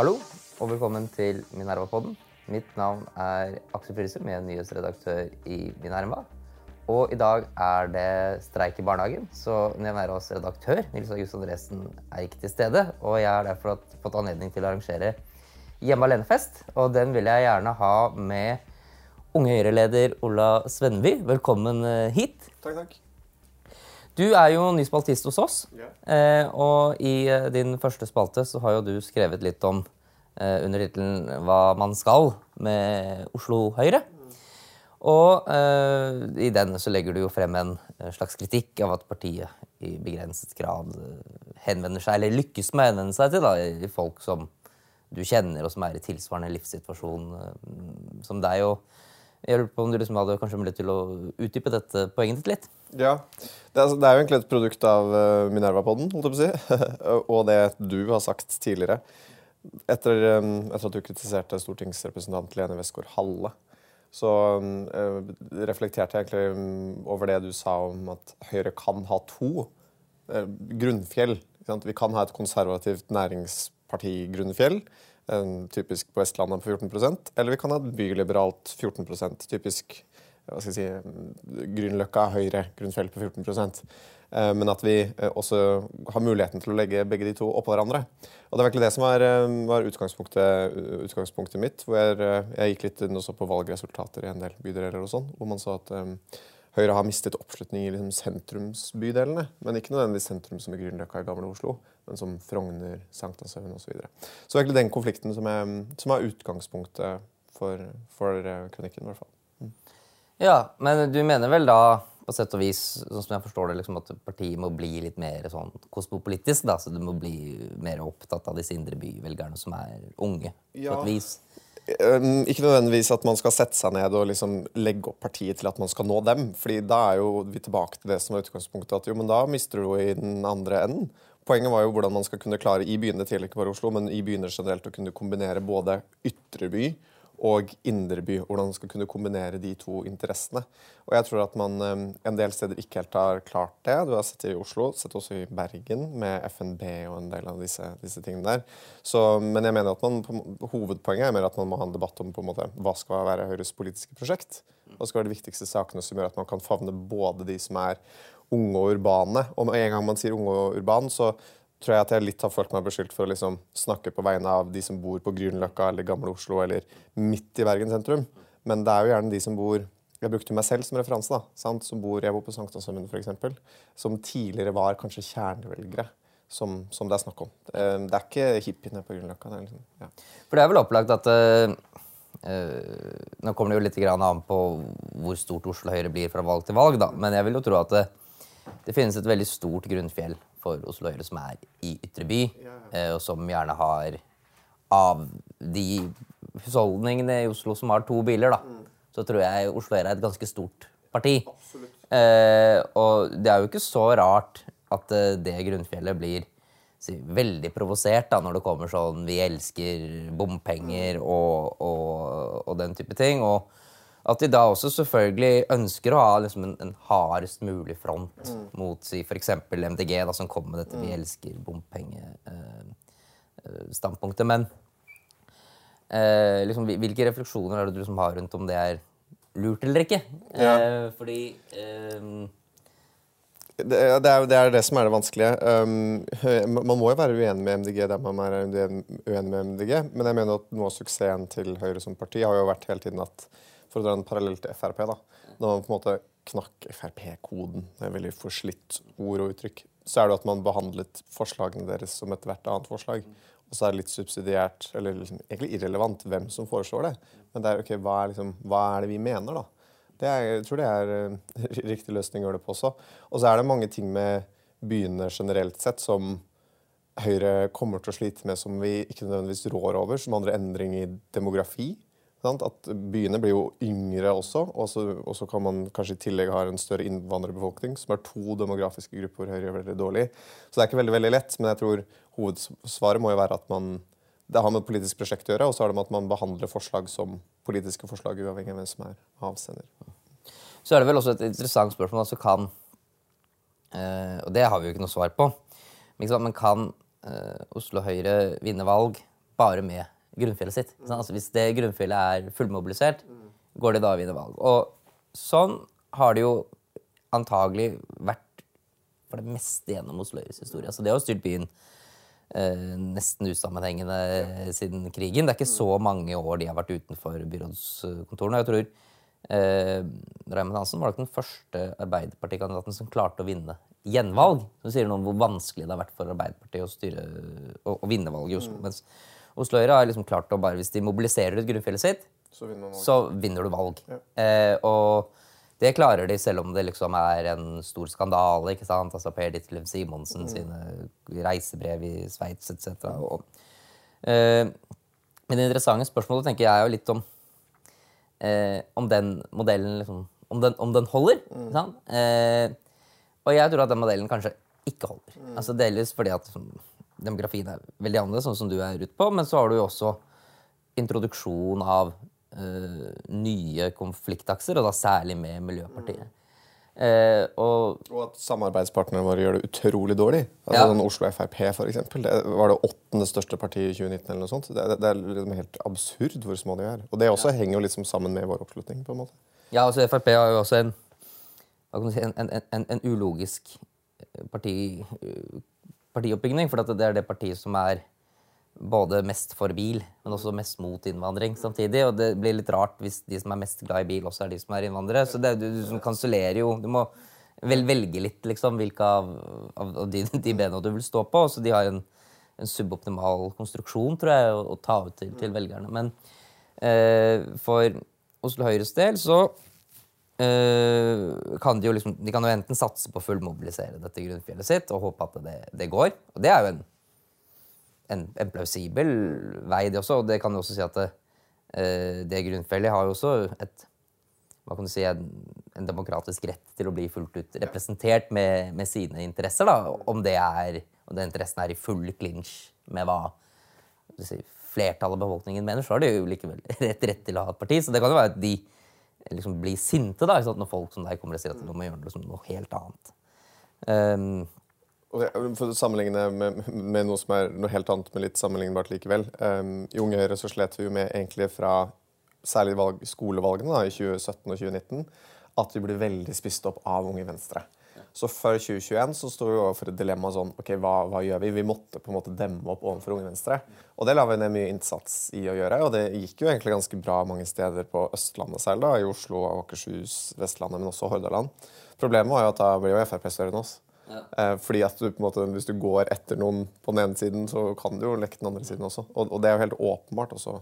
Hallo og velkommen til Minerva-podden. Mitt navn er Aksel Fryse, med nyhetsredaktør i Minerva. Og i dag er det streik i barnehagen, så Minervas redaktør Nils August Andresen er ikke til stede. Og jeg har derfor fått anledning til å arrangere Hjemme alene-fest. Og den vil jeg gjerne ha med Unge Høyre-leder Ola Svenby. Velkommen eh, hit. Takk, takk. Du er jo ny spaltist hos oss. Eh, og i eh, din første spalte så har jo du skrevet litt om eh, under tittelen 'Hva man skal' med Oslo Høyre. Og uh, i den så legger du jo frem en slags kritikk av at partiet i begrenset grad henvender seg, eller lykkes med å henvende seg til da, i folk som du kjenner, og som er i tilsvarende livssituasjon som deg. og jeg lurer på om du liksom hadde kanskje mulighet til å utdype dette poenget ditt litt? Ja. Det er, altså- det er jo egentlig et produkt av uh, Minerva-podden, holdt jeg på å si. og det du har sagt tidligere. Etter, um, etter at du kritiserte stortingsrepresentant Lene Westgård-Halle, så um, reflekterte jeg egentlig um, over det du sa om at Høyre kan ha to uh, grunnfjell. Vi kan ha et konservativt næringsparti-grunnfjell, typisk på Vestlandet på 14% eller vi kan ha byliberalt 14% typisk hva skal jeg si, Grünerløkka Høyre, grunnfjell på 14 Eh, Men at vi eh, også har muligheten til å legge begge de to oppå hverandre. Og Det var egentlig det som var, eh, var utgangspunktet, utgangspunktet mitt. hvor jeg, jeg gikk litt inn også på valgresultater i en del bydeler, og sånn, hvor man sa at um, Høyre har mistet oppslutning i liksom sentrumsbydelene. Men ikke nødvendigvis sentrum som i Grünerløkka i Gamle Oslo, men som Frogner, Sankthanshaugen osv. Så, videre. så egentlig den konflikten som er, som er utgangspunktet for, for eh, kronikken. i hvert fall. Ja, men du mener vel da på sett og vis, sånn som jeg forstår det, liksom at partiet må bli litt mer sånn kosmopolitisk? da, Så du må bli mer opptatt av disse indre byvelgerne som er unge? Ja. på et vis. Um, Ikke nødvendigvis at man skal sette seg ned og liksom legge opp partiet til at man skal nå dem. fordi da er jo vi tilbake til det som er utgangspunktet, at jo, men da mister du jo i den andre enden. Poenget var jo hvordan man skal kunne klare i byene, gjelder ikke bare Oslo, men i byene generelt å kunne kombinere både ytre by og indre by. Hvordan man skal kunne kombinere de to interessene. Og jeg tror at man um, en del steder ikke helt har klart det. Du har sett det i Oslo, sett også i Bergen med FNB og en del av disse, disse tingene der. Så, men jeg mener at man, hovedpoenget er mer at man må ha en debatt om på en måte, hva skal være Høyres politiske prosjekt. Hva skal være de viktigste sakene som gjør at man kan favne både de som er unge og urbane. Og med en gang man sier unge og urban, så tror jeg at jeg litt har følt meg beskyldt for å liksom snakke på vegne av de som bor på Grünerløkka eller Gamle Oslo eller midt i Bergen sentrum. Men det er jo gjerne de som bor Jeg brukte meg selv som referanse. da, sant? Som bor, Jeg bor på Sankthanshaugen f.eks. Som tidligere var kanskje kjernevelgere. Som, som det er snakk om. Det, det er ikke hippiene på Grünerløkka. er Liksom, ja. For det er vel opplagt at uh, Nå kommer det jo litt an på hvor stort Oslo Høyre blir fra valg til valg, da. Men jeg vil jo tro at det, det finnes et veldig stort grunnfjell for Oslo Høyre som er i ytre by, eh, og som gjerne har Av de husholdningene i Oslo som har to biler, da, så tror jeg Oslo Høyre er et ganske stort parti. Eh, og det er jo ikke så rart at eh, det grunnfjellet blir si, veldig provosert da, når det kommer sånn 'vi elsker bompenger' og, og, og den type ting. Og at de da også selvfølgelig ønsker å ha liksom, en, en hardest mulig front mot si, f.eks. MDG, da, som kommer med dette 'vi elsker bompengestandpunktet'. Men eh, liksom, hvilke refleksjoner er det du liksom har rundt om det er lurt eller ikke? Eh, fordi eh, Det, det, er, det er det som er det vanskelige. Um, man må jo være uenig med MDG der man er uenig med MDG, men jeg mener at noe av suksessen til Høyre som parti har jo vært hele tiden at For å dra en parallell til Frp, da. Når man på en måte knakk Frp-koden, det er veldig forslitt ord og uttrykk, så er det at man behandlet forslagene deres som ethvert annet forslag. Og så er det litt subsidiært, eller liksom, egentlig irrelevant, hvem som foreslår det. Men det er ok, hva er, liksom, hva er det vi mener, da? Er, jeg tror det er uh, riktig løsning å gjøre det på også. Og så er det mange ting med byene generelt sett som Høyre kommer til å slite med som vi ikke nødvendigvis rår over, som andre endring i demografi. At byene blir jo yngre også, og så, kan man kanskje i tillegg ha en større innvandrerbefolkning, som er to demografiske grupper hvor Høyre gjør veldig dårlig. Så det er ikke veldig veldig lett, men jeg tror hovedsvaret må jo være at man det har med politisk prosjekt å gjøre, og så har det med at man behandler forslag som politiske forslag, uavhengig av hvem som er avsender. Så er det vel også et interessant spørsmål. Altså kan eh, Og det har vi jo ikke noe svar på. Men, kan eh, Oslo Høyre vinne valg bare med grunnfjellet sitt. Altså, hvis det grunnfjellet er fullmobilisert, går det da å vinne valg. Og sånn har det jo antagelig vært for det meste gjennom Oslo-Øyres historie. Altså, det har jo styrt byen eh, nesten usammenhengende siden krigen. Det er ikke så mange år de har vært utenfor byrådskontorene. Jeg tror eh, Raymond Hansen var nok den første Arbeiderpartikandidaten som klarte å vinne gjenvalg. Som sier noe om hvor vanskelig det har vært for Arbeiderpartiet å, styre, å, å vinne valg i Oslo. Mens Oslo Høyre har liksom klart å bare, hvis de mobiliserer ut grunnfjellet sitt, Så vinner så vinner du valg. Eh, og det klarer de selv om det liksom er en stor skandale. ikke sant? Altså Per Ditlev Simonsen sine reisebrev i Sveits etc. Og, eh, men det interessante spørsmålet tenker jeg er jo litt om eh, om den modellen liksom, om, den, om den holder. ikke sant? Eh, og jeg tror at den modellen kanskje ikke holder. Altså Delvis fordi at liksom, demografien er veldig annerledes, sånn som du er ute på, men så har du jo også introduksjon av uh, nye konfliktakser, og da særlig med Miljøpartiet. Uh, og Og at samarbeidspartnerne våre gjør det utrolig dårlig. Altså Ja. sånn Oslo Frp, for eksempel. Det var det åttende største partiet i 2019. eller noe sånt. Det, det, det er liksom helt absurd hvor små de er. Og det også henger jo liksom sammen med vår oppslutning. på en måte. Ja, altså Frp har jo også en, si, en, en, en, en ulogisk eh, parti, partioppbygging. For det er det partiet som er både mest for bil, men også mest mot innvandring samtidig. Og det blir litt rart hvis de som er mest glad i bil, også er de som er innvandrere. Så det, du, du kansellerer jo Du må vel velge litt, liksom, hvilke av, av, av de, de bena du vil stå på. Så de har en, en suboptimal konstruksjon, tror jeg, å, å ta ut til, til velgerne. Men eh, for Oslo Høyres del så kan de jo liksom De kan jo enten satse på å fullmobilisere dette grunnfjellet sitt og håpe at det, det går. Og det er jo en, en, en plausibel vei, det også. Og det kan jo også si at det, eh, det grunnfjellet har jo også et hva kan du si, en, en demokratisk rett til å bli fullt ut representert med, med sine interesser. da, Om det er, om den interessen er i full clinch med hva si, flertallet av befolkningen mener, så har de jo likevel rett, rett til å ha et parti. Så det kan jo være at de liksom bli sinte da, sånn når folk som deg kommer og sier at du må gjøre liksom noe helt annet. Um, for å sammenligne med, med noe som er noe helt annet, men litt sammenlignbart likevel. Um, I Unge Høyre så slet vi jo med egentlig fra særlig valg, skolevalgene da, i 2017 og 2019 at vi ble veldig spist opp av Unge Venstre. Så før 2021 så sto vi overfor et dilemma sånn OK, hva, hva gjør vi? Vi måtte på en måte demme opp overfor Unge Venstre. Og det la vi ned mye innsats i å gjøre, og det gikk jo egentlig ganske bra mange steder på Østlandet selv, da, i Oslo, Akershus, Vestlandet, men også Hordaland. Problemet var jo at da blir jo Frp større enn oss. Ja. fordi at du, på en måte, Hvis du går etter noen på den ene siden, så kan du jo lekke den andre siden også. Og, og det er jo helt åpenbart også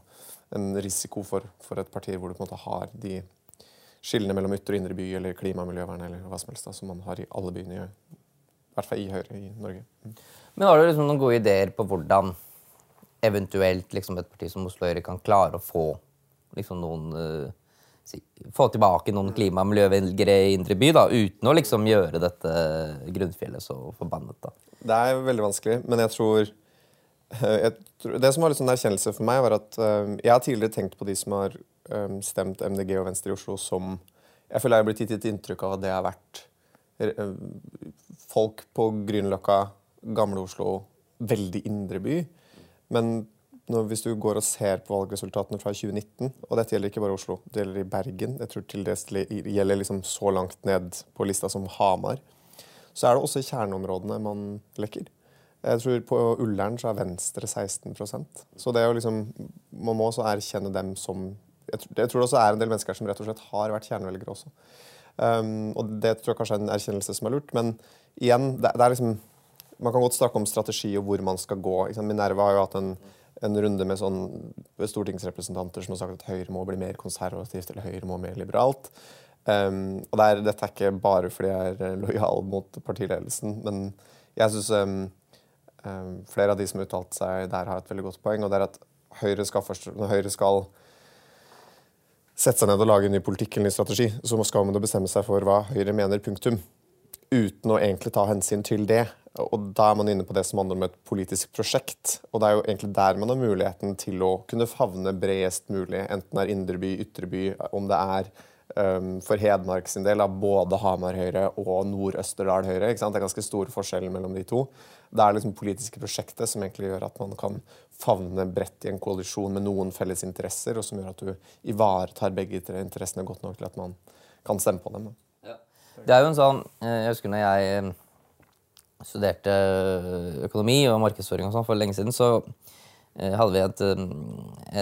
en risiko for, for et parti hvor du på en måte har de skillene mellom ytre og indre by eller klima- og miljøvern eller hva som helst da, som man har i alle byene, i, i hvert fall i Høyre i Norge. Mm. Men har du liksom noen gode ideer på hvordan eventuelt liksom et parti som Oslo Høyre kan klare å få liksom noen uh, si, Få tilbake noen klima- og miljøvelgere i indre by, da, uten å liksom gjøre dette grunnfjellet så forbannet? da? Det er veldig vanskelig, men jeg tror, jeg tror Det som var litt sånn erkjennelse for meg, var at uh, jeg har tidligere tenkt på de som har stemt MDG og Venstre i Oslo som Jeg føler jeg har blitt gitt et inntrykk av at det har vært folk på Grünerløkka, Gamle Oslo, veldig indre by. Men når, hvis du går og ser på valgresultatene fra 2019, og dette gjelder ikke bare Oslo, det gjelder i Bergen, jeg tror til det gjelder liksom så langt ned på lista som Hamar, så er det også kjerneområdene man lekker. Jeg tror På Ullern så er Venstre 16% Så det er jo liksom, man må også erkjenne dem som jeg tror, jeg tror det også er en del mennesker som rett og slett har vært kjernevelgere også. Um, og det tror jeg kanskje er en erkjennelse som er lurt. Men igjen, det, det er liksom Man kan godt snakke om strategi og hvor man skal gå. Minerva har jo hatt en, en runde med sånn stortingsrepresentanter som har sagt at Høyre må bli mer konservativt eller Høyre må mer liberalt. Um, og det er, dette er ikke bare fordi jeg er lojal mot partiledelsen, men jeg syns um, um, flere av de som har uttalt seg der, har et veldig godt poeng. og det er at Høyre skal forstå, Høyre skal sette seg ned og lage en ny politikk eller ny strategi, så skal man bestemme seg for hva Høyre mener, punktum. Uten å egentlig ta hensyn til det. Og da er man inne på det som handler om et politisk prosjekt. Og det er jo egentlig der man har muligheten til å kunne favne bredest mulig, enten det er indre by, ytre by, om det er for Hedmark sin del av både Hamar Høyre og Nord-Østerdal Høyre. Det er ganske stor forskjell mellom de to. Det er liksom politiske prosjektet som egentlig gjør at man kan favne bredt i en koalisjon med noen felles interesser, og som gjør at du ivaretar begge interessene godt nok til at man kan stemme på dem. Det er jo en sånn eh, Jeg husker når jeg eh, studerte økonomi og markedsføring og sånn for lenge siden, så eh, hadde vi et,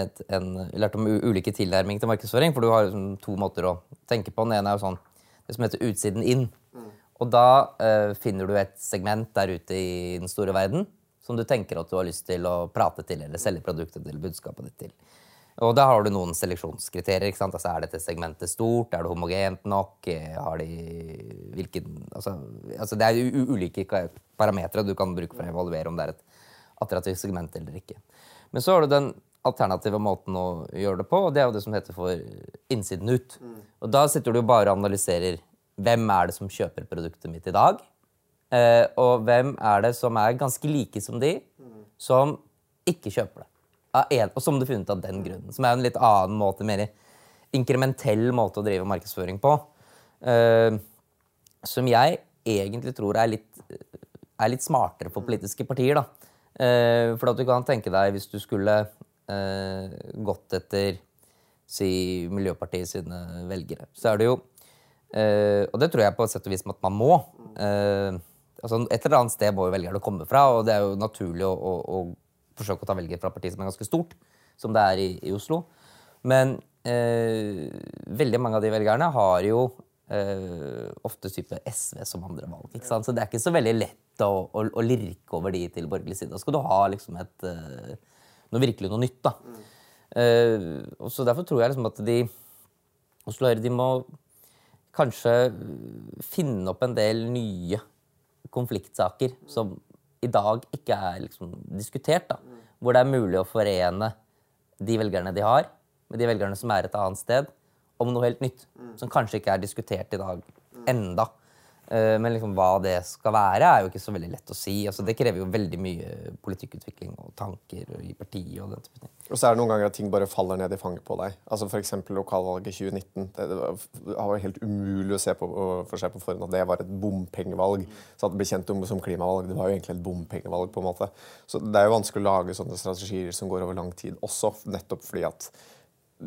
et en, lært om ulike tilnærminger til markedsføring. For du har liksom to måter å tenke på. Den ene er jo sånn det som heter utsiden inn. Mm. Og da eh, finner du et segment der ute i den store verden som du tenker at du har lyst til å prate til eller selge produktet eller budskapet ditt til. Og da har du noen seleksjonskriterier. ikke sant? Altså, Er dette segmentet stort? Er det homogent nok? Har de hvilken, altså, altså Det er ulike parametere du kan bruke for å evaluere om det er et attraktivt segment eller ikke. Men så har du den alternative måten å gjøre det på, og det er jo det som heter for innsiden ut. Mm. Og da sitter du bare og analyserer hvem er det som kjøper produktet mitt i dag, eh, og hvem er det som er ganske like som de, mm. som ikke kjøper det en, og som du funnet av den grunnen. Som er en litt annen måte, mer inkrementell måte å drive markedsføring på. Uh, som jeg egentlig tror er litt, er litt smartere for politiske partier. da. Uh, for at du kan tenke deg, hvis du skulle uh, gått etter si Miljøpartiet sine velgere, så er det jo Og det tror jeg på et sett og vis at man må. altså Et eller annet sted må jo velgerne komme fra, og det er jo naturlig å, å, å forsøke å ta velgere fra partiet som er ganske stort, som det er i, i Oslo. Men eh, veldig mange av de velgerne har jo eh, ofte type SV som andre valg. ikke sant? Så det er ikke så veldig lett å, og, og, lirke over de til borgerlig side. Da skal du ha liksom et eh, noe virkelig noe nytt. da. Mm. Uh, og så Derfor tror jeg liksom at de Oslo Høyre de må kanskje finne opp en del nye konfliktsaker som i dag ikke er liksom diskutert. da, Hvor det er mulig å forene de velgerne de har, med de velgerne som er et annet sted, om noe helt nytt. Som kanskje ikke er diskutert i dag enda. Eh, men liksom hva det skal være, er jo ikke så veldig lett å si. Altså, det krever jo veldig mye politikkutvikling og tanker i partiet. Og den type ting. Og så er det noen ganger at ting bare faller ned i fanget på deg. Altså F.eks. lokalvalget 2019. Det, det var helt umulig å se på, for seg på forhånd at det var et bompengevalg. Så at det ble kjent som klimavalg, det var jo egentlig et bompengevalg. på en måte. Så det er jo vanskelig å lage sånne strategier som går over lang tid også, nettopp fordi at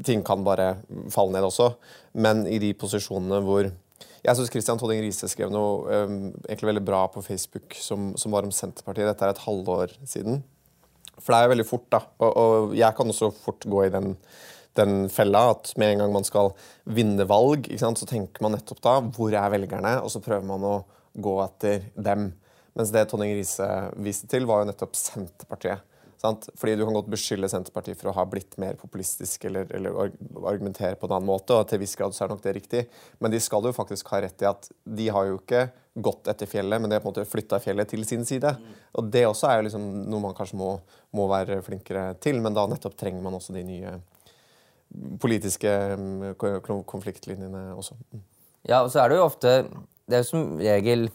ting kan bare falle ned også. Men i de posisjonene hvor jeg syns Christian Tonning Riise skrev noe um, egentlig veldig bra på Facebook som, som, var om Senterpartiet. Dette er et halvår siden. For det er jo veldig fort, da. Og, og jeg kan også fort gå i den, den, fella at med en gang man skal vinne valg, så tenker man nettopp da hvor er velgerne, og så prøver man å gå etter dem. Mens det Tonning Riise viste til, var jo nettopp Senterpartiet. Sant? Fordi Du kan godt beskylde Senterpartiet for å ha blitt mer populistisk eller, eller argumentere på en annen måte. og til viss grad så er nok det riktig. Men de skal jo faktisk ha rett i at de har jo ikke gått etter fjellet, men de har på en måte flytta fjellet til sin side. Og Det også er jo liksom noe man kanskje må, må, være flinkere til, men da nettopp trenger man også de nye politiske mm, konfliktlinjene også. Mm. Ja, og så er det jo ofte Det er jo som regel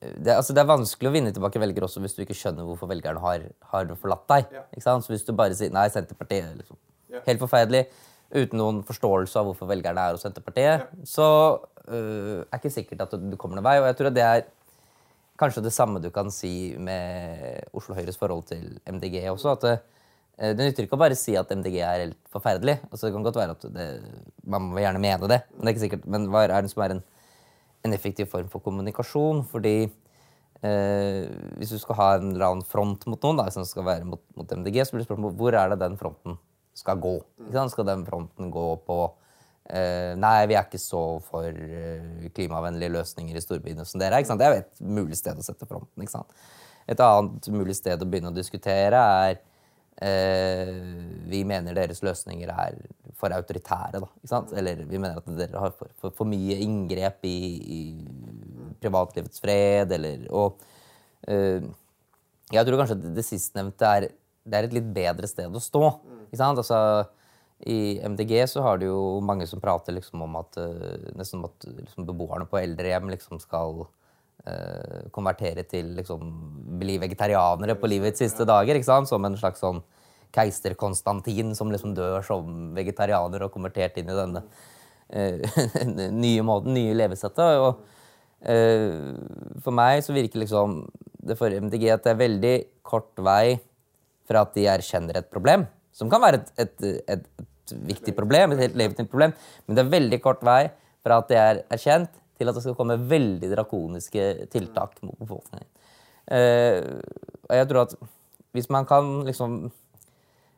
det, altså det, er vanskelig å vinne tilbake velgere også hvis du ikke skjønner hvorfor velgerne har, har forlatt deg. Ja. Så hvis du bare sier nei, Senterpartiet er liksom, ja. helt forferdelig, uten noen forståelse av hvorfor velgerne er hos Senterpartiet, ja. så uh, er ikke sikkert at du kommer noen vei. Og jeg tror at det er kanskje det samme du kan si med Oslo Høyres forhold til MDG også. at det, uh, det nytter ikke å bare si at MDG er helt forferdelig. Altså, det kan godt være at det, Man må gjerne mene det, men det er ikke sikkert. Men hva er det som er en en effektiv form for kommunikasjon. Fordi eh, hvis du skal ha en eller annen front mot noen, da, som skal være mot, mot MDG, så blir det spørsmål hvor er det den fronten skal gå. Skal den fronten gå på eh, Nei, vi er ikke så for eh, klimavennlige løsninger i storbyene som dere er. Det er jo et mulig sted å sette fronten. Et annet mulig sted å begynne å diskutere er vi mener deres løsninger er for autoritære. Da, Eller vi mener at dere har for, for, for mye inngrep i, i, privatlivets fred. Eller, og eh, jeg tror kanskje det, sistnevnte er, det er et litt bedre sted å stå. Altså, I MDG så har det jo mange som prater liksom om at, uh, nesten om at liksom, beboerne på eldrehjem liksom skal uh, konvertere til liksom bli vegetarianere på livets siste dager. ikke sant? Som en slags sånn keiser Konstantin som liksom dør som vegetarianer og konvertert inn i denne uh, nye måten, nye levesettet. Og, uh, For meg så virker liksom det for MDG at det er veldig kort vei fra at de erkjenner et problem, som kan være et, et, et, et viktig problem, et helt legitimt problem, men det er veldig kort vei fra at det er erkjent, til at det skal komme veldig drakoniske tiltak mot befolkningen. Eh, og jeg tror at hvis man kan liksom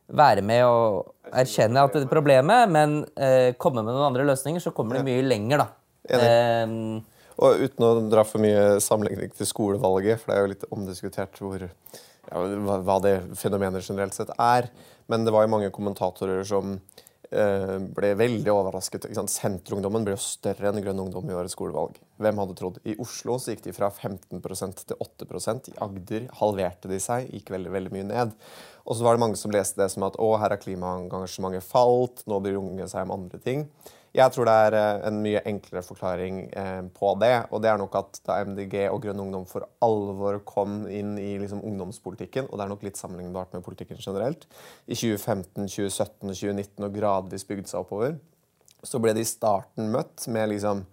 være med og erkjenne at det er problemet, men eh, komme med noen andre løsninger, så kommer det mye lenger, da. Enig. Og uten å dra for mye sammenligning til skolevalget, for det er jo litt omdiskutert hvor, ja, hva, det fenomenet generelt sett er. Men det var jo mange kommentatorer som eh, ble veldig overrasket. Senterungdommen ble jo større enn Grønn ungdom i årets skolevalg. Hvem hadde trodd? I Oslo så gikk de fra 15% til 8% I Agder halverte de seg, gikk veldig, veldig mye ned. Og så var det mange som leste det som at å, her har klimaengasjementet falt, nå bryr unge seg om andre ting. Jeg tror det er eh, en mye enklere forklaring eh, på det. Og det er nok at da MDG og Grønn Ungdom for alvor kom inn i liksom, ungdomspolitikken, og det er nok litt sammenlignbart med politikken generelt, i 2015, 2017 og 2019 og gradvis bygd seg oppover, så ble de i starten møtt med liksom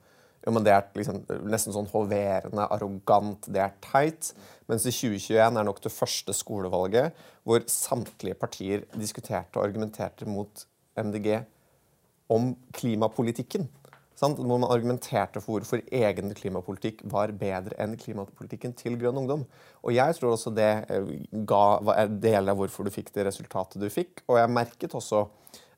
jo, men Det er liksom, nesten sånn hoverende, arrogant, det er teit. Mens i 2021 er nok det første skolevalget hvor samtlige partier diskuterte og argumenterte mot MDG om klimapolitikken. Sant? Hvor man argumenterte for hvorfor egen klimapolitikk var bedre enn klimapolitikken til Grønn Ungdom. Og jeg tror også det eh, ga, var del av hvorfor du fikk det resultatet du fikk. Og jeg merket også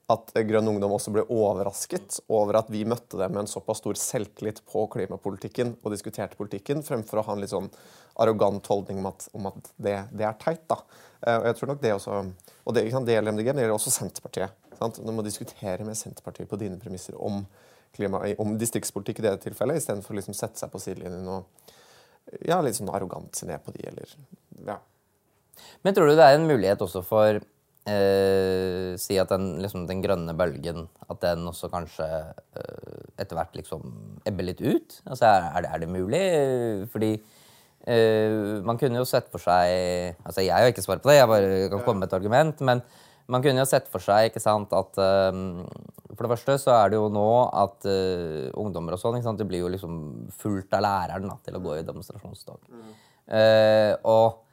at Grønn Ungdom også ble overrasket over at vi møtte dem med en såpass stor selvtillit på klimapolitikken og diskuterte politikken, fremfor å ha en litt sånn arrogant holdning om at, om at det, det, er teit. da. Eh, og jeg tror nok det også, og det, det gjelder MDG, det gjelder også Senterpartiet. Sant? Du må diskutere med Senterpartiet på dine premisser om, klima, om distriktspolitikk i det tilfellet, istedenfor å liksom sette seg på sidelinjen og ja, litt sånn arrogant se ned på de, eller ja. Men tror du det er en mulighet også for eh, Si at den, liksom, den, grønne bølgen At den også kanskje eh, etter hvert liksom ebber litt ut? Altså, er, det, er det mulig? Fordi eh, man kunne jo sett for seg altså Jeg har ikke svar på det, jeg bare kan komme med et argument. men man kunne jo sett for seg ikke sant, at um, For det første så er det jo nå at uh, ungdommer og sånn ikke sant, de blir jo liksom fullt av læreren da, til å gå i demonstrasjonstog. Mm. Uh, og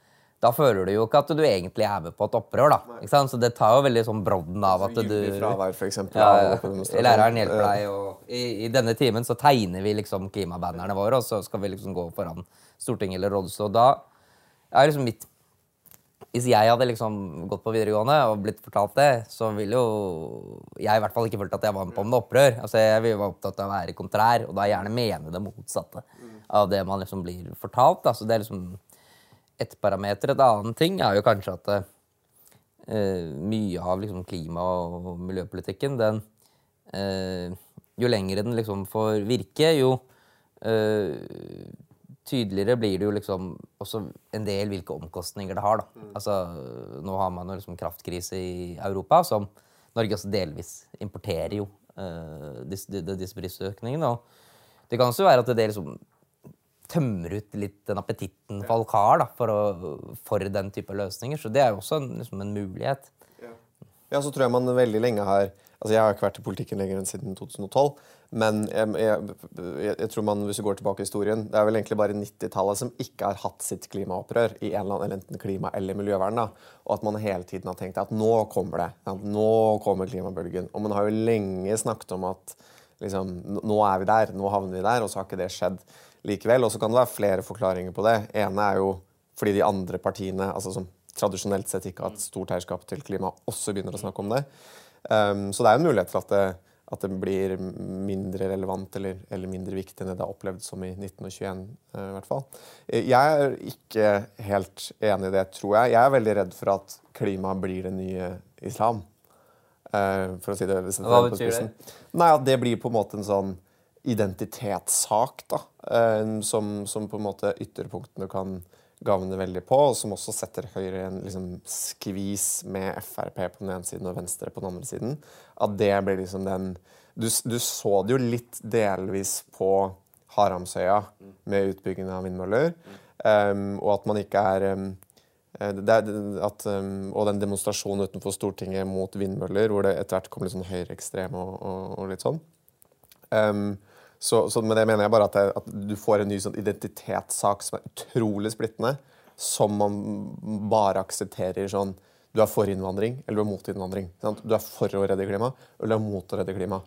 da føler du jo ikke at du egentlig er med på et opprør. da. Ikke sant? Så det tar jo veldig sånn brodden av at du fravær, for eksempel, ja, Læreren hjelper deg, og i, i, denne timen så tegner vi liksom klimabannerne våre, og så skal vi liksom gå foran Stortinget eller rådhuset. Og da er liksom mitt hvis jeg hadde liksom gått på videregående og blitt fortalt det, så ville jo jeg i hvert fall ikke følt at jeg var med på noe opprør. Altså, jeg ville være opptatt av å være kontrær, og da gjerne mene det motsatte av det man liksom blir fortalt. Da. Det er liksom ett parameter. Et annet ting er jo kanskje at uh, mye av liksom klima- og miljøpolitikken, den uh, Jo lenger den liksom får virke, jo uh, tydeligere blir det jo liksom også en del hvilke omkostninger det har. da. Mm. Altså, Nå har man jo liksom kraftkrise i Europa, som Norge også delvis importerer jo uh, disse, disse prisøkningene. Og det kan også være at det liksom tømmer ut litt den appetitten folk har da, for, å, for, den type løsninger. Så det er jo også en, liksom en mulighet. Ja, så tror jeg man veldig lenge har Altså, Jeg har ikke vært i politikken lenger enn siden 2012. Men jeg, jeg, jeg, tror man, hvis du går tilbake i historien, det er vel egentlig bare 90-tallet som ikke har hatt sitt klimaopprør i en eller annen, enten klima- eller miljøvern. da, Og at man hele tiden har tenkt at nå kommer det. At nå kommer klimabølgen. Og man har jo lenge snakket om at liksom, nå er vi der, nå havner vi der, og så har ikke det skjedd likevel. Og så kan det være flere forklaringer på det. ene er jo fordi de andre partiene, altså som tradisjonelt sett ikke har hatt stort eierskap til klima, også begynner å snakke om det. Um, så det er en mulighet for at det, at det blir mindre relevant eller, eller, mindre viktig enn det det er opplevd som i 1921. Uh, i hvert fall. Eh, jeg er ikke helt enig i det, tror jeg. Jeg er veldig redd for at klima blir det nye islam. Uh, for å si det Hva betyr det? Nei, At det blir på en måte en sånn identitetssak, da. Som, som, på en måte ytterpunktene kan gavner veldig på, og som også setter Høyre i en liksom, skvis med Frp på den ene siden og Venstre på den andre siden. At det blir liksom den Du, du så det jo litt delvis på Haramsøya med utbyggingen av vindmøller, um, og at man ikke er um, er, at, um, og den demonstrasjonen utenfor Stortinget mot vindmøller, hvor det etter hvert kom litt sånn høyreekstrem og, og, og, litt sånn. Um, Så, så med det mener jeg bare at, jeg, at du får en ny sånn identitetssak som er utrolig splittende, som man bare aksepterer sånn Du er for innvandring, eller du er mot innvandring. Sant? Du er for å redde klima, eller du er mot å redde klima.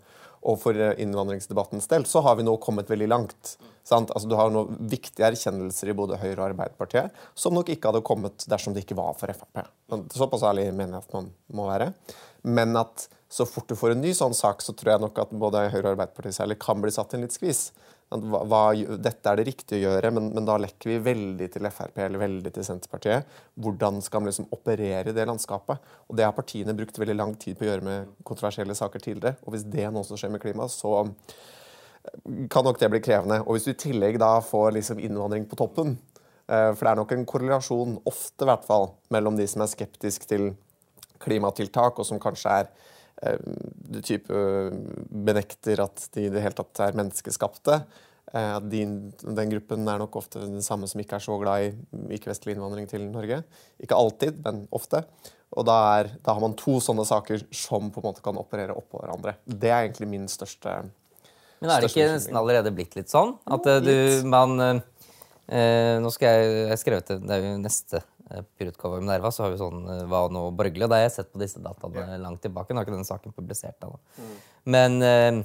Og for innvandringsdebattens del så har vi nå kommet veldig langt. Altså, du har noen viktige erkjennelser i både Høyre og Arbeiderpartiet som nok ikke hadde kommet dersom det ikke var for Frp. Såpass ærlig mener jeg at man må være. Men at så fort du får en ny sånn sak, så tror jeg nok at både Høyre og Arbeiderpartiet særlig kan bli satt i en litt skvis hva, hva, dette er det riktige å gjøre, men, men, da lekker vi veldig til Frp eller veldig til Senterpartiet. Hvordan skal man liksom operere i det landskapet? Og Det har partiene brukt veldig lang tid på å gjøre med kontroversielle saker tidligere. Og hvis det nå også skjer med klima, så kan nok det bli krevende. Og hvis du i tillegg da får liksom innvandring på toppen, eh, for det er nok en korrelasjon, ofte i hvert fall, mellom de som er skeptisk til klimatiltak, og som kanskje er Eh, du type eh, benekter at de i det hele tatt er menneskeskapte. Eh, at de, den gruppen er nok ofte den samme som ikke er så glad i ikke-vestlig innvandring til Norge. Ikke alltid, men ofte. Og da, er, da, har man to sånne saker som på en måte kan operere oppå hverandre. Det er egentlig min største Men er det ikke nesten allerede blitt litt sånn? At du, man eh, Nå skal jeg Jeg skrevet det, det er jo neste Eh, på utgave Minerva så har vi sånn eh, Hva nå borgerlig? Og da har jeg sett på disse dataene langt tilbake. Nå har ikke den saken publisert ennå. Mm. Men eh,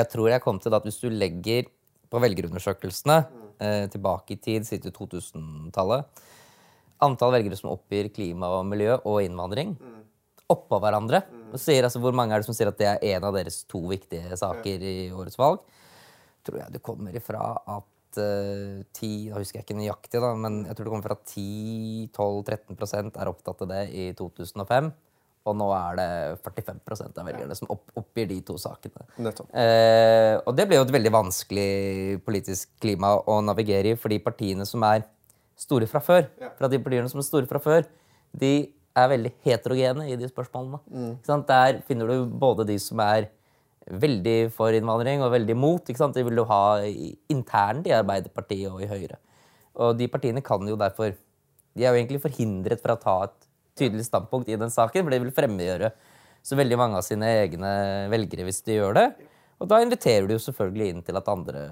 jeg tror jeg kom til at hvis du legger på velgerundersøkelsene mm. eh, tilbake i tid, siden 2000-tallet Antall velgere som oppgir klima og miljø og innvandring mm. oppå hverandre. Mm. Og sier, altså, hvor mange er det som sier at det er en av deres to viktige saker i årets valg? Tror jeg det kommer ifra at 10 Da husker jeg ikke nøyaktig, da, men jeg tror det kommer fra 10-12-13% er opptatt av det i 2005. Og nå er det 45% av velgerne som opp, oppgir de to sakene. Eh, og det blir jo et veldig vanskelig politisk klima å navigere i, for de partiene som er store fra før, ja. fra de partiene som er store fra før, de er veldig heterogene i de spørsmålene. Mm. Der finner du både de som er veldig for innvandring og veldig mot. ikke sant? De vil jo ha internt i Arbeiderpartiet og i Høyre. Og de partiene kan jo derfor De er jo egentlig forhindret fra å ta et tydelig standpunkt i den saken, for det vil fremmedgjøre så veldig mange av sine egne velgere hvis de gjør det. Og da inviterer du jo selvfølgelig inn til at andre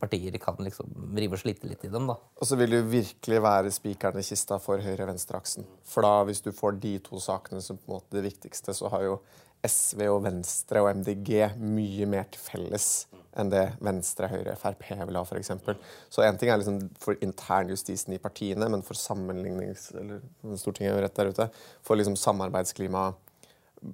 partier kan liksom rive og slite litt i dem. da. Og så vil det jo virkelig være spikeren i kista for høyre-venstre-aksen. For da, hvis du får de to sakene som på en måte det viktigste, så har jo SV og Venstre og MDG mye mer til felles enn det Venstre, Høyre, Frp vil ha, f.eks. Så én ting er liksom for internjustisen i partiene, men for sammenlignings... Eller Stortinget er rett der ute. For liksom samarbeidsklima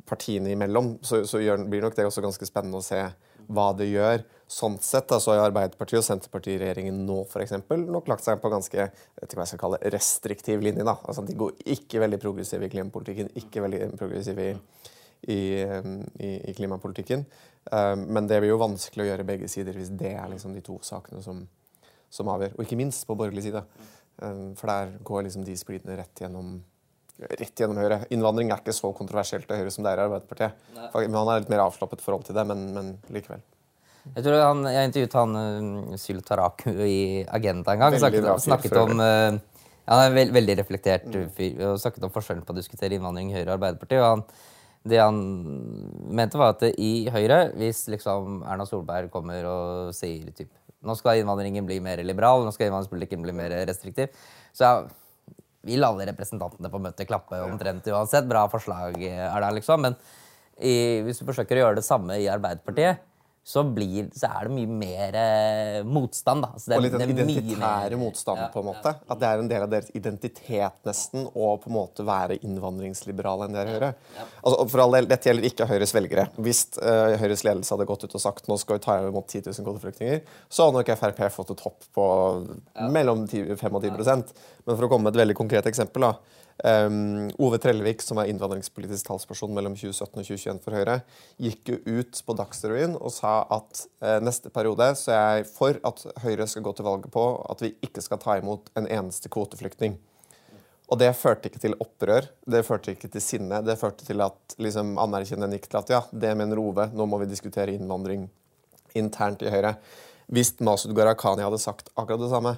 partiene imellom, så, så gjør, blir nok det også ganske spennende å se hva det gjør. Sånn sett da, så har Arbeiderpartiet og Senterpartiet i regjeringen nå for eksempel, nok lagt seg på ganske vet hva jeg skal kalle, restriktiv linje. da. Altså, De går ikke veldig progressive i klimapolitikken, ikke veldig progressive i i, i, i klimapolitikken. Men det blir jo vanskelig å gjøre begge sider hvis det er liksom de to sakene som, som avgjør. Og ikke minst på borgerlig side. For der går liksom de splidene rett gjennom rett gjennom Høyre. Innvandring er ikke så kontroversielt til Høyre som det er i Arbeiderpartiet. Men Han er litt mer avslappet forhold til det, men, men likevel. Jeg tror han, jeg intervjuet han uh, Syl Taraku i Agenda en gang. Snakket, snakket om uh, Han er veld, veldig reflektert mm. fyr og snakket om forskjellen på å diskutere innvandring i Høyre og Arbeiderpartiet. og han det han mente, var at i Høyre, hvis liksom Erna Solberg kommer og sier typ, nå skal innvandringen bli mer liberal, nå skal innvandringspolitikken bli mer restriktiv, så vil alle representantene på møtet klappe omtrent uansett. Bra forslag er det, liksom. Men i, hvis du forsøker å gjøre det samme i Arbeiderpartiet, så, blir, så, er det mye mer eh, motstand. Da. Altså, det, og litt den identitære motstanden, ja, på en måte. Ja. At det er en del av deres identitet, nesten, å på en måte være innvandringsliberale enn det er Høyre. Ja. Altså, for all del, Dette gjelder ikke Høyres velgere. Hvis uh, Høyres ledelse hadde gått ut og sagt nå skal vi ta imot 10 000 kvoteflyktninger, så hadde nok Frp fått et hopp på mellom 10, 5 og 10 Men for å komme med et veldig konkret eksempel da, Um, Ove Trellevik, som er innvandringspolitisk talsperson mellom 2017 og 2021 for Høyre, gikk jo ut på Dagsrevyen og sa at uh, neste periode så er jeg for at Høyre skal gå til valget på at vi ikke skal ta imot en eneste kvoteflyktning. Og det førte ikke til opprør, det førte ikke til sinne. Det førte til at liksom, anerkjennende gikk til at ja, det mener Ove, nå må vi diskutere innvandring internt i Høyre. Hvis Masud Gharahkhani hadde sagt akkurat det samme,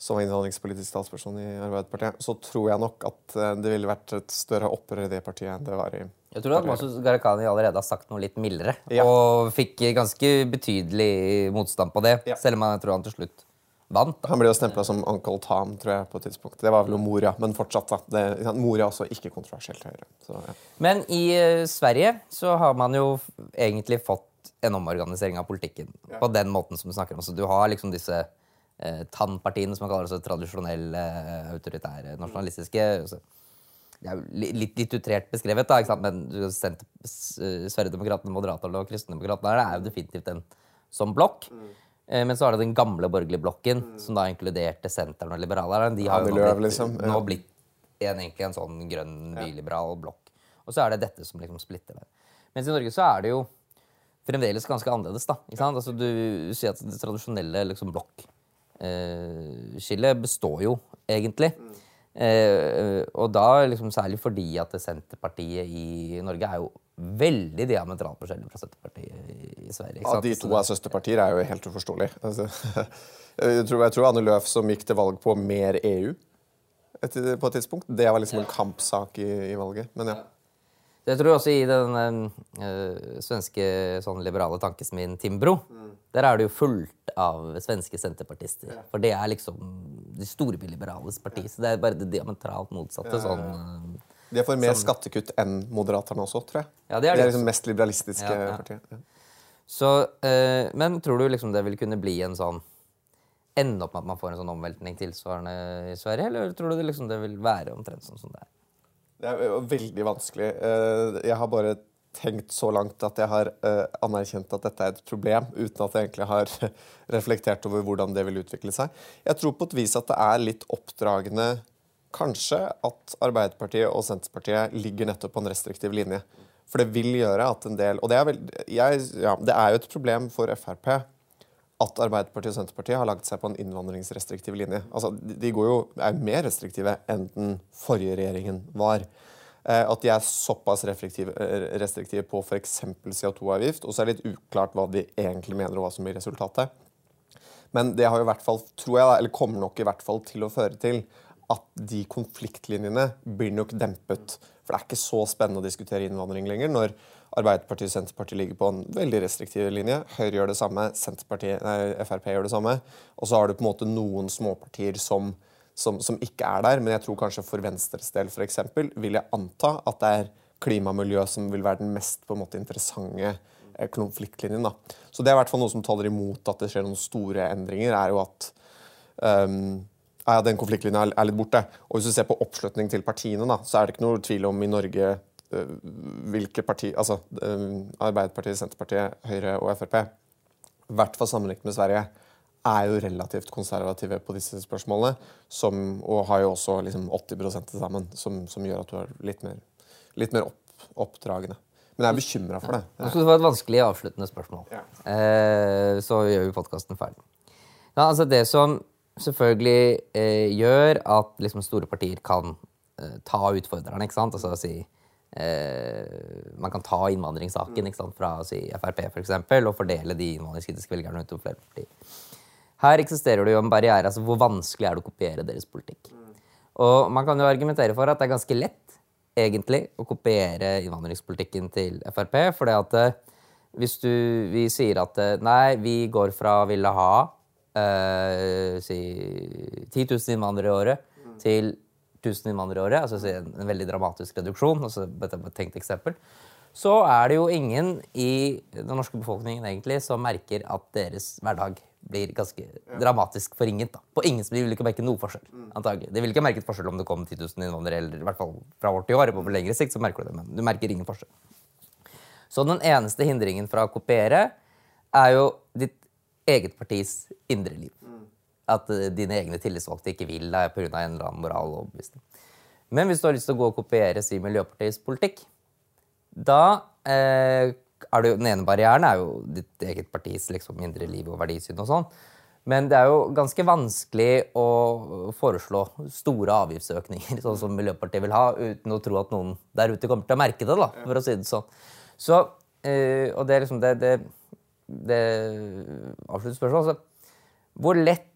som innvandringspolitisk talsperson i Arbeiderpartiet, så tror jeg nok at eh, det ville vært et større opprør i det partiet enn det var i, Jeg tror at Masud Gharahkhani allerede har sagt noe litt mildere, Ja. og fikk ganske betydelig motstand på det, Ja. selv om jeg tror han til slutt vant. Da. Han ble jo stempla som Uncle Tom, tror jeg, på et tidspunkt. Det var vel Moria, men fortsatt, da. Det, Moria også ikke kontroversielt høyre. Så, ja. Men i uh, Sverige så har man jo egentlig fått en omorganisering av politikken på den måten som du snakker om. Så du har liksom disse eh, TAN-partiene, som man kaller det, så tradisjonelle, eh, autoritære, nasjonalistiske. Så det er jo litt, litt utrert beskrevet, da, ikke sant? men du har sendt s- eh, Sverigedemokraterna, Moderaterna og Kristendemokraterna det er jo definitivt en sånn blokk. Mm. Men så er det den gamle borgerlige blokken, som da inkluderte Senteren og Liberalerne. De har jo nå blitt, liksom, ja. nå blitt en, egentlig en sånn grønn, byliberal blokk. Og så er det dette som liksom splitter det. Mens i Norge så er det jo fremdeles ganske annerledes. da, ikke sant? Altså Du sier at det tradisjonelle liksom, blokkskillet består jo egentlig. Eh, og da liksom særlig fordi at Senterpartiet i Norge er jo veldig diametralt forskjellig fra Senterpartiet i, Sverige. Ja, de to er søsterpartier, er jo helt uforståelig. Altså, jeg, tror, jeg tror Anne Løf som gikk til valg på mer EU et, på et tidspunkt, det var liksom en kampsak i, i valget. Men ja. Jeg tror også i den eh, svenske sånn liberale tankesmien Timbro, der er det jo fullt av svenske senterpartister. For det er liksom de storbyliberales parti. Så det er bare det diametralt motsatte. sånn... eh, De får mer skattekutt enn Moderaterna også, tror jeg. Ja, det er de det er liksom mest liberalistiske Ja, ja. partiet. Ja. Så, eh, men tror du liksom det vil kunne bli en sånn Ende opp med at man får en sånn omveltning tilsvarende i Sverige, eller tror du det liksom det vil være omtrent sånn som det er? Det er veldig vanskelig. Eh, Jeg har bare tenkt så langt at jeg har eh, anerkjent at dette er et problem, uten at jeg egentlig har reflektert over hvordan det vil utvikle seg. Jeg tror på et vis at det er litt oppdragende kanskje at Arbeiderpartiet og Senterpartiet ligger nettopp på en restriktiv linje. For det vil gjøre at en del Og det er, vel, jeg, ja, det er jo et problem for Frp at Arbeiderpartiet og Senterpartiet har lagt seg på en innvandringsrestriktiv linje. Altså, de jo, er jo mer restriktive enn den forrige regjeringen var. Eh, at de er såpass restriktive, eh, restriktive på f.eks. CO2-avgift, og så er det litt uklart hva de egentlig mener, og hva som blir resultatet. Men det har jo i hvert fall, tror jeg, eller kommer nok i hvert fall til å føre til at de konfliktlinjene blir nok dempet. For det er ikke så spennende å diskutere innvandring lenger når Arbeiderpartiet og Senterpartiet ligger på en veldig restriktiv linje. Høyre gjør det samme, nei, Frp gjør det samme. Og så har du på en måte noen småpartier som, som, som ikke er der. Men jeg tror kanskje for Venstres del for eksempel, vil jeg anta at det er klima og miljø som vil være den mest på en måte interessante eh, konfliktlinjen. da. Så det er i hvert fall noe som taler imot at det skjer noen store endringer, er jo at um, ja, den konfliktlinja er- litt borte. Og hvis du ser på oppslutning til partiene, da, så er det ikke noe tvil om i Norge hvilke parti, altså øh, Arbeiderpartiet, Senterpartiet, Høyre og Frp, i hvert fall sammenlignet med Sverige, er jo relativt konservative på disse spørsmålene, som, og har jo også liksom 80 til sammen, som, som gjør at du er litt mer, litt mer opp, oppdragende. Men jeg er bekymra for det. Ja. Det var et vanskelig avsluttende spørsmål. Ja. Eh, så gjør vi podkasten ferdig. Ja, altså det som selvfølgelig eh, gjør at liksom, store partier kan eh, ta utfordrerne, ikke sant? Altså si eh, Man kan ta innvandringssaken ikke sant? fra si, Frp for eksempel, og fordele de innvandringskritiske velgerne utover flere partier. Her eksisterer det jo en barriere. altså Hvor vanskelig er det å kopiere deres politikk? Og man kan jo argumentere for at det er ganske lett egentlig å kopiere innvandringspolitikken til Frp. For at eh, hvis du, vi sier at eh, nei, vi går fra å ville ha eh, si 10 000 innvandrere i året til 1000 innvandrere i året, altså en, en veldig dramatisk reduksjon, altså et tenkt eksempel, så er det jo ingen i den norske befolkningen egentlig som merker at deres hverdag blir ganske dramatisk forringet. da. På ingen som vil ikke merke noe forskjell. antagelig. De vil ikke merke et forskjell om det kom 10 000 innvandrere, eller i hvert fall fra år til år. På lengre sikt så merker du det, men du merker ingen forskjell. Så den eneste hindringen fra å kopiere er jo ditt eget partis indre liv. At eh, dine egne tillitsvalgte ikke vil deg pga. en eller annen moral og overbevisning. Men hvis du har lyst til å gå og kopiere si Miljøpartiets politikk, da eh, er det jo, Den ene barrieren er jo ditt eget partis liksom, indre liv og verdisyn og sånn. Men det er jo ganske vanskelig å foreslå store avgiftsøkninger, sånn som Miljøpartiet vil ha, uten å tro at noen der ute kommer til å merke det, da, for å si det sånn. Så, eh, og det er liksom det, det, det avslutter spørsmålet. Altså, hvor lett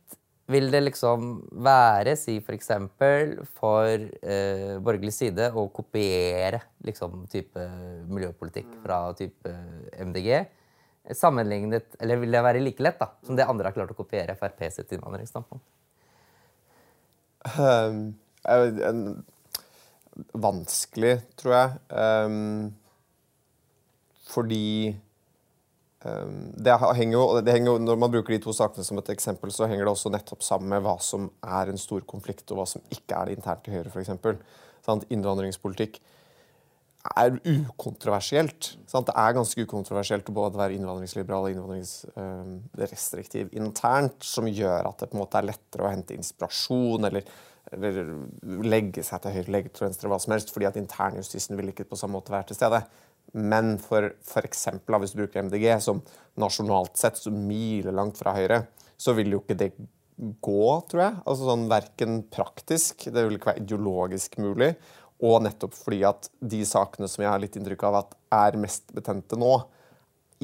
vil det liksom være, si for eksempel, for eh, borgerlig side å kopiere liksom type miljøpolitikk fra type MDG? Sammenlignet, eller vil det være like lett da, som det andre har klart å kopiere Frp sitt innvandringsstandpunkt? Um, vanskelig, tror jeg. Um, fordi det henger, jo, det henger jo, Når man bruker de to sakene som et eksempel, så henger det også nettopp sammen med hva som er en stor konflikt, og hva som ikke er det internt i Høyre, f.eks. Sånn, innvandringspolitikk er ukontroversielt. Sant? Det er ganske ukontroversielt å både være innvandringsliberal og innvandringsrestriktiv øh, internt, som gjør at det på en måte er lettere å hente inspirasjon eller, eller legge seg til høyre, legge til venstre, hva som helst, fordi at internjustisen vil ikke på samme måte være til stede. Men for f.eks. hvis du bruker MDG, som nasjonalt sett så milelangt fra Høyre, så vil jo ikke det gå, tror jeg. Altså sånn Verken praktisk, det vil ikke være ideologisk mulig, og nettopp fordi at de sakene som jeg har litt inntrykk av at er mest betente nå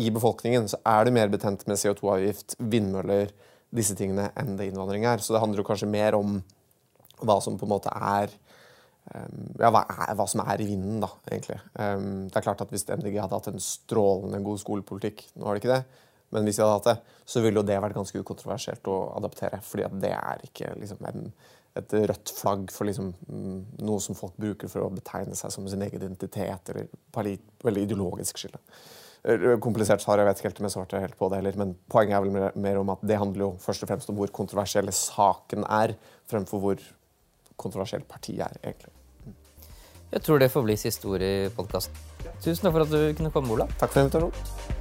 i befolkningen, så er det mer betent med CO2-avgift, vindmøller, disse tingene, enn det innvandring er. Så det handler jo kanskje mer om hva som på en måte er ja, hva, er, hva, som er i vinden, da, egentlig. Um, det er klart at Hvis MDG hadde hatt en strålende god skolepolitikk, nå har de ikke det, men hvis de hadde hatt det, så ville jo det vært ganske ukontroversielt å adaptere. fordi at det er ikke liksom en et rødt flagg for liksom, mm, noe som folk bruker for å betegne seg som sin egen identitet, eller palit, veldig ideologisk skille. Komplisert svar, jeg vet ikke helt om jeg svarte helt på det heller, men poenget er vel mer, mer om at det handler jo først og fremst om hvor kontroversiell saken er, fremfor hvor kontroversielt partiet er, egentlig. Jeg tror det får bli siste ord i podkasten. Tusen takk for at du kunne komme, Ola. Takk for invitasjonen.